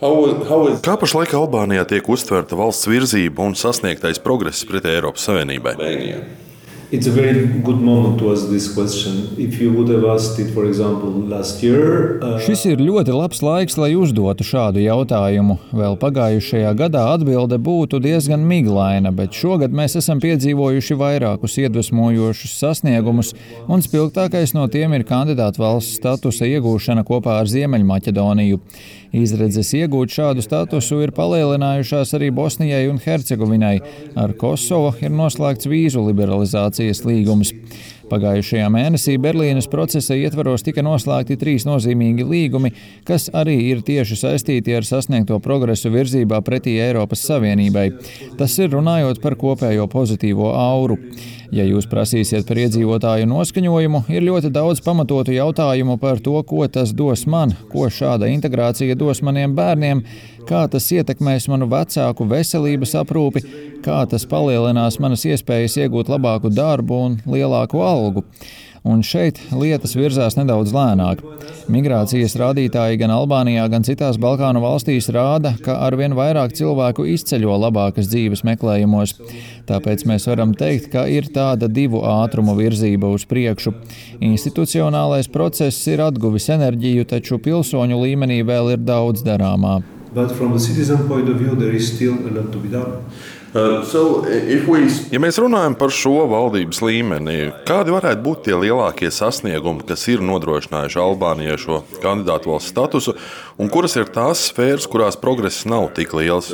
Kā pašlaik Albānijā tiek uztverta valsts virzība un sasniegtais progress pretī Eiropas Savienībai? It's a very good moment to ask this question. If you would have asked it, for example, last year. Uh... Šis ir ļoti labs laiks, lai uzdotu šādu jautājumu. Vēl pagājušajā gadā atbilde būtu diezgan miglaina, bet šogad mēs esam piedzīvojuši vairākus iedvesmojošus sasniegumus, un spilgtākais no tiem ir kandidātu valsts statusa iegūšana kopā ar Ziemeļmaķedoniju. Izredzes iegūt šādu statusu ir palielinājušās arī Bosnijai un Hercegovinai. Ar Kosovu ir noslēgts vīzu liberalizācijas līgums. Pagājušajā mēnesī Berlīnas procesa ietvaros tika noslēgti trīs nozīmīgi līgumi, kas arī ir tieši saistīti ar sasniegto progresu virzībā pretī Eiropas Savienībai. Tas ir runājot par kopējo pozitīvo auru. Ja jūs prasīsiet par iedzīvotāju noskaņojumu, ir ļoti daudz pamatotu jautājumu par to, ko tas dos man, ko šāda integrācija dos maniem bērniem, kā tas ietekmēs manu vecāku veselības aprūpi, kā tas palielinās manas iespējas iegūt labāku darbu un lielāku algu un šeit lietas virzās nedaudz lēnāk. Migrācijas rādītāji gan Albānijā, gan citās Balkānu valstīs rāda, ka arvien vairāk cilvēku izceļo labākas dzīves meklējumos. Tāpēc mēs varam teikt, ka ir tāda divu ātrumu virzība uz priekšu. Institucionālais process ir atguvis enerģiju, taču pilsoņu līmenī vēl ir daudz darāmā. But from the citizen point of view, there is still a lot to be done. Uh. Ja mēs runājam par šo valdības līmeni, kādi varētu būt tie lielākie sasniegumi, kas ir nodrošinājuši Albānijai šo kandidātu valsts statusu, un kuras ir tās sfēras, kurās progress nav tik liels?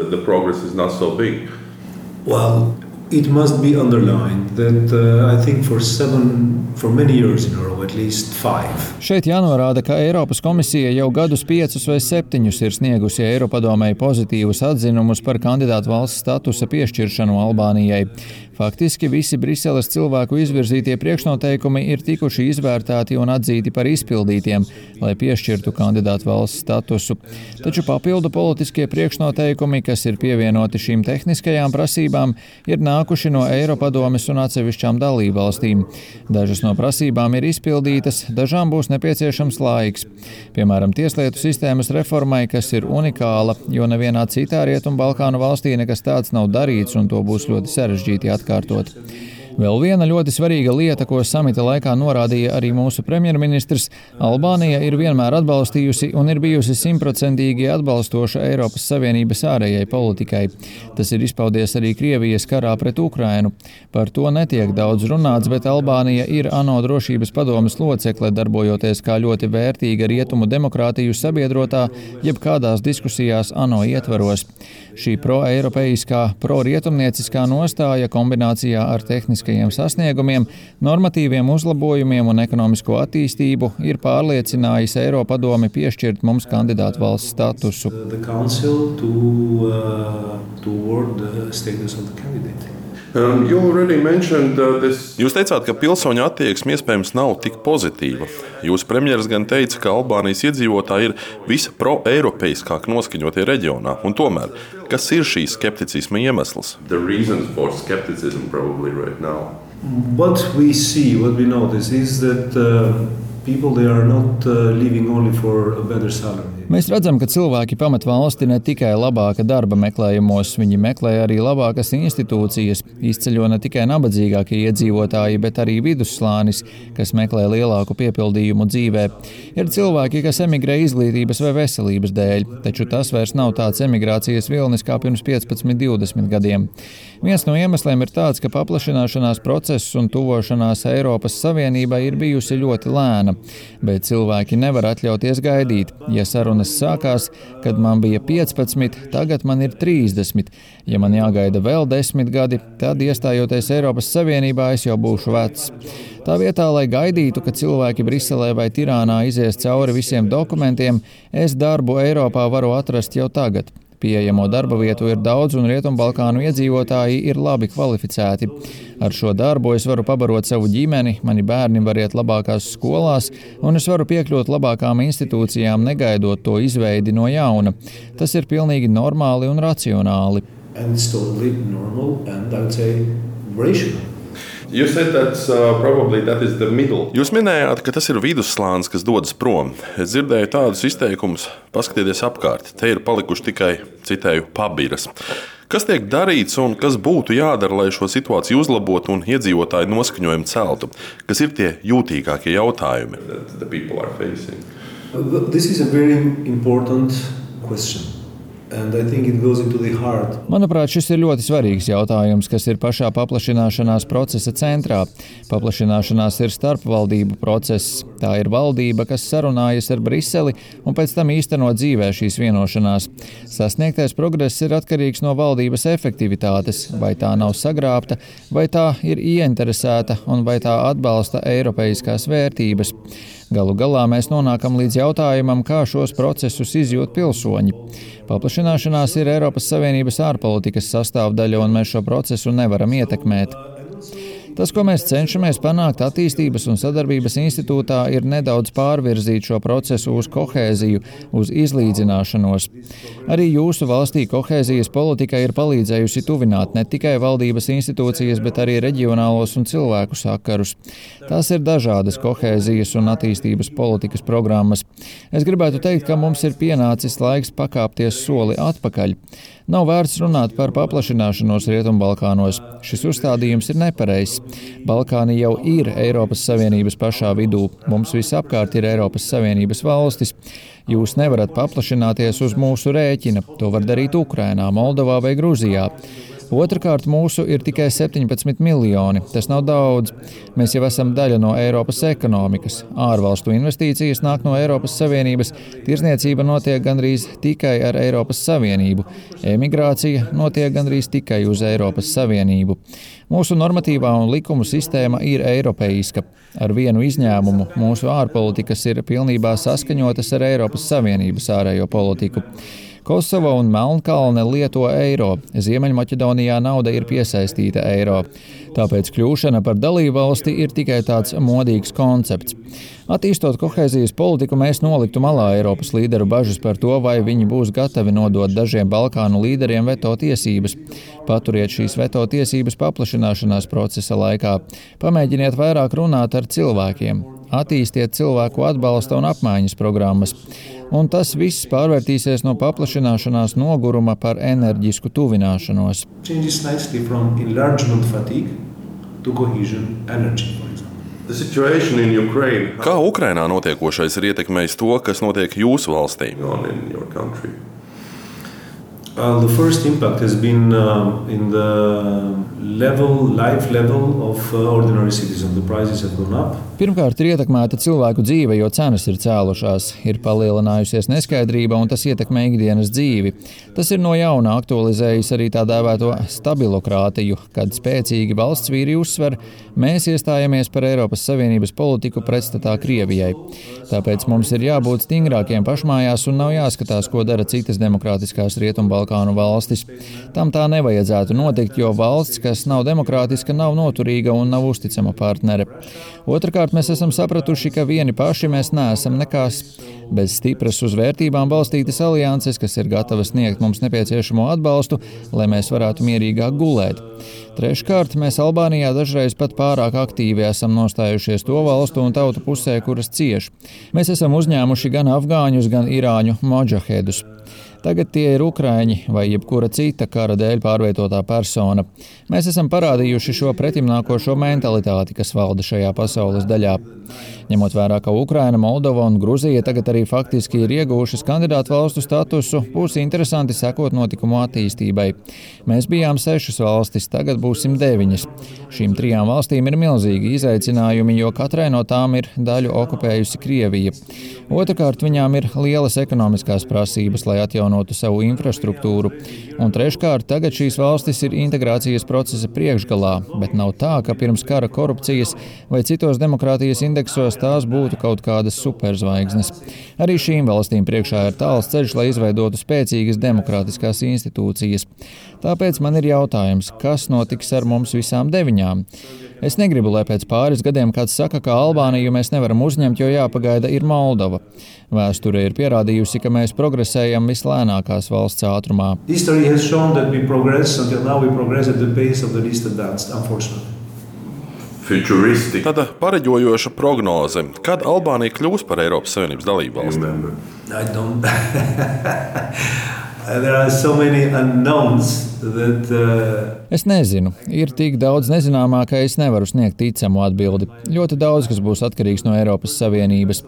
Well, It must be underlined that uh, I think for seven, for many years in a row, at least five. Šeit jānorāda, ka Eiropas komisija jau gadus piecus vai septiņus ir sniegusi Eiropadomēji pozitīvus atzinumus par kandidātu valsts statusa piešķiršanu Albānijai. Faktiski visi Briseles cilvēku izvirzītie priekšnoteikumi ir tikuši izvērtēti un atzīti par izpildītiem, lai piešķirtu kandidātu valsts statusu. Taču papildu politiskie priekšnoteikumi, kas ir pievienoti šīm tehniskajām prasībām, ir nākuši no Eiropadomes un atsevišķām dalībvalstīm. Dažas no prasībām ir izpildītas, dažām būs nepieciešams laiks. Piemēram, tieslietu sistēmas reformai, kas ir unikāla, jo nevienā citā Rietumbalkānu valstī nekas tāds nav darīts, un to būs ļoti sarežģīti atklāt atkārtot. Vēl viena ļoti svarīga lieta, ko samita laikā norādīja arī mūsu premjerministrs - Albānija ir vienmēr atbalstījusi un ir bijusi simtprocentīgi atbalstoša Eiropas Savienības ārējai politikai. Tas ir izpaudies arī Krievijas karā pret Ukrainu. Par to netiek daudz runāts, bet Albānija ir ANO drošības padomas locekle, darbojoties kā ļoti vērtīga rietumu demokrātiju sabiedrotā, jebkādās diskusijās ANO ietvaros. Šī pro-eiropeiskā, pro-rietumnieciskā nostāja kombinācijā ar tehnisku tehniskajiem sasniegumiem, normatīviem uzlabojumiem un ekonomisko attīstību ir pārliecinājis Eiropadomi piešķirt mums kandidātu valsts statusu. Um, uh, Jūs teicāt, ka pilsoņu attieksme iespējams nav tik pozitīva. Jūsu premjerministrs gan teica, ka Albānijas iedzīvotāji ir visa pro-eiropeiskāk noskaņotie reģionā. Un tomēr, kas ir šī skepticisma iemesls? What we see, what we notice is that uh, people they are not uh, living only for a better salary. Mēs redzam, ka cilvēki pamet valsti ne tikai labāka darba meklējumos, viņi meklē arī labākas institūcijas, izceļo ne tikai nabadzīgākie iedzīvotāji, bet arī vidusslānis, kas meklē lielāku piepildījumu dzīvē. Ir cilvēki, kas emigrē izglītības vai veselības dēļ, taču tas vairs nav tāds emigrācijas vilnis kā pirms 15, 20 gadiem. Viens no iemesliem ir tāds, ka paplašināšanās process un tuvošanās Eiropas Savienībai ir bijusi ļoti lēna, bet cilvēki nevar atļauties gaidīt. Ja sarunas sākās, kad man bija 15, tagad man ir 30. Ja man jāgaida vēl 10 gadi, tad iestājoties Eiropas Savienībā, es jau būšu vecs. Tā vietā, lai gaidītu, ka cilvēki Briselē vai Tirānā izies cauri visiem dokumentiem, es darbu Eiropā varu atrast jau tagad. Pieejamo darba vietu ir daudz, un Rietumbalkānu iedzīvotāji ir labi kvalificēti. Ar šo darbu es varu pabarot savu ģimeni, mani bērni var iet labākās skolās, un es varu piekļūt labākām institūcijām, negaidot to izveidi no jauna. Tas ir pilnīgi normāli un racionāli. And Jūs, uh, Jūs minējāt, ka tas ir vidusslānis, kas dodas prom. Es dzirdēju tādus izteikumus, paskatieties apkārt. Te ir palikuši tikai, citēju, pabiras. Kas tiek darīts un kas būtu jādara, lai šo situāciju uzlabotu un iedzīvotāju noskaņojumu celtu? Kas ir tie jūtīgākie jautājumi? This is a very important question. Manuprāt, šis ir ļoti svarīgs jautājums, kas ir pašā paplašināšanās procesa centrā. Paplašināšanās ir starpvaldību process. Tā ir valdība, kas sarunājas ar Briseli un pēc tam īsteno dzīvē šīs vienošanās. Sasniegtais progress ir atkarīgs no valdības efektivitātes, vai tā nav sagrābta, vai tā ir ieinteresēta un vai tā atbalsta eiropeiskās vērtības. Galu galā mēs nonākam līdz jautājumam, kā šos procesus izjūt pilsoņi. Paplašināšanās ir Eiropas Savienības ārpolitikas sastāvdaļa, un mēs šo procesu nevaram ietekmēt. Tas, ko mēs cenšamies panākt attīstības un sadarbības institūtā, ir nedaudz pārvirzīt šo procesu uz kohēziju, uz izlīdzināšanos. Arī jūsu valstī kohēzijas politika ir palīdzējusi tuvināt ne tikai valdības institūcijas, bet arī reģionālos un cilvēku sakarus. Tās ir dažādas kohēzijas un attīstības politikas programmas. Es gribētu teikt, ka mums ir pienācis laiks pakāpties soli atpakaļ. Nav vērts runāt par paplašināšanos Rietumbalkānos. Šis uzstādījums ir nepareizs. Balkāni jau ir Eiropas Savienības pašā vidū. Mums visapkārt ir Eiropas Savienības valstis. Jūs nevarat paplašināties uz mūsu rēķina. To var darīt Ukrainā, Moldovā vai Grūzijā. Otrakārt, mūsu ir tikai 17 miljoni. Tas nav daudz. Mēs jau esam daļa no Eiropas ekonomikas. Ārvalstu investīcijas nāk no Eiropas Savienības, tirzniecība notiek gandrīz tikai ar Eiropas Savienību, emigrācija notiek gandrīz tikai uz Eiropas Savienību. Mūsu normatīvā un likumu sistēma ir eiropeiska. Ar vienu izņēmumu mūsu ārpolitikas ir pilnībā saskaņotas ar Eiropas Savienības ārējo politiku. Kosova un Melnkalne lieto eiro, Ziemeļmaķedonijā nauda ir piesaistīta eiro. Tāpēc kļūšana par dalību valsti ir tikai tāds modīgs koncepts. Attīstot kohēzijas politiku, mēs noliktu malā Eiropas līderu bažas par to, vai viņi būs gatavi nodot dažiem Balkānu līderiem veto tiesības. Paturiet šīs veto tiesības paplašināšanās procesa laikā. Pamēģiniet vairāk runāt ar cilvēkiem. Attīstiet cilvēku atbalsta un apmaiņas programmas un tas viss pārvērtīsies no paplašināšanās noguruma par enerģisku tuvināšanos. Kā Ukrainā notiekošais ir ietekmējis to, kas notiek jūsu valstī? Uh, the first impact has been uh, in the level, life level of uh, ordinary citizens. The prices have gone up. Pirmkārt, ir ietekmēta cilvēku dzīve, jo cenas ir cēlušās, ir palielinājusies neskaidrība un tas ietekmē ikdienas dzīvi. Tas ir no jauna aktualizējis arī tā dēvēto stabilokrātiju, kad spēcīgi valsts vīri uzsver, mēs iestājamies par Eiropas Savienības politiku pretstatā Krievijai. Tāpēc mums ir jābūt stingrākiem pašmājās un nav jāskatās, ko dara citas demokrātiskās Rietumbalkānu valstis. Tam tā nevajadzētu notikt, jo valsts, kas nav demokrātiska, nav noturīga un nav uzticama partnere. Otrakārt, mēs esam sapratuši, ka vieni paši mēs neesam nekas. Bez stipras uz vērtībām balstītas alianses, kas ir gatavas sniegt mums nepieciešamo atbalstu, lai mēs varētu mierīgāk gulēt. Treškārt, mēs Albānijā dažreiz pat pārāk aktīvi esam nostājušies to valstu un tautu pusē, kuras cieš. Mēs esam uzņēmuši gan afgāņus, gan irāņu moģahedus. Tagad tie ir ukrāņi vai jebkura cita kara dēļ pārvietotā persona. Mēs esam parādījuši šo pretimnākošo mentalitāti, kas valda šajā pasaules daļā. Ņemot vērā, ka Ukraina, Moldova un Gruzija tagad arī faktiski ir ieguvušas kandidātu valstu statusu, būs interesanti sekot notikumu attīstībai. Mēs bijām sešas valstis, tagad būsim deviņas. Šīm trijām valstīm ir milzīgi izaicinājumi, jo katrai no tām ir daļu okupējusi Krievija. Otrakārt, viņām ir lielas ekonomiskās prasības, lai atjaunotu savu infrastruktūru. Un treškārt, tagad šīs valstis ir integrācijas procesa priekšgalā, bet nav tā, ka pirms kara korupcijas vai citos demokrātijas indeksos tās būtu kaut kādas superzvaigznes. Arī šīm valstīm priekšā ir tāls ceļš, lai izveidotu spēcīgas demokrātiskās institūcijas. Tāpēc man ir jautājums, kas notiks ar mums visām deviņām? Es negribu, lai pēc pāris gadiem kāds saka, ka Albāniju mēs nevaram uzņemt, jo jāpagaida ir Moldova. Vēsture ir pierādījusi, ka mēs progresējam vislēnākās valsts ātrumā. Tāda pareģojoša prognoze, kad Albānija kļūs par Eiropas Savienības dalību valsti. so that, uh... Es nezinu, ir tik daudz nezināmā, ka es nevaru sniegt ticamu atbildi. Ļoti daudz kas būs atkarīgs no Eiropas Savienības.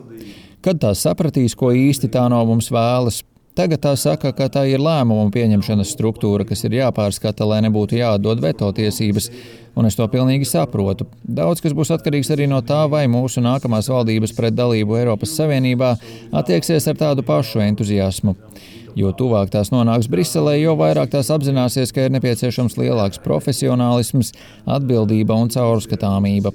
Kad tā sapratīs, ko īsti tā no mums vēlas, Tagad tā saka, ka tā ir lēmumu pieņemšanas struktūra, kas ir jāpārskata, lai nebūtu jāatdod veto tiesības, un es to pilnīgi saprotu. Daudz kas būs atkarīgs arī no tā, vai mūsu nākamās valdības pret dalību Eiropas Savienībā attieksies ar tādu pašu entuziasmu. Jo tuvāk tās nonāks Briselē, jo vairāk tās apzināsies, ka ir nepieciešams lielāks profesionālisms, atbildība un caurskatāmība.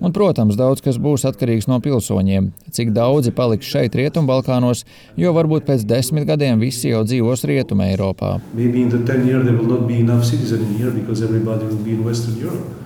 Un, protams, daudz kas būs atkarīgs no pilsoņiem. Cik daudzi paliks šeit, Rietumbalkānos, jo varbūt pēc desmit gadiem visi jau dzīvos Rietumē Eiropā. Maybe in the 10 years there will not be enough citizens in here because everybody will be in Western Europe.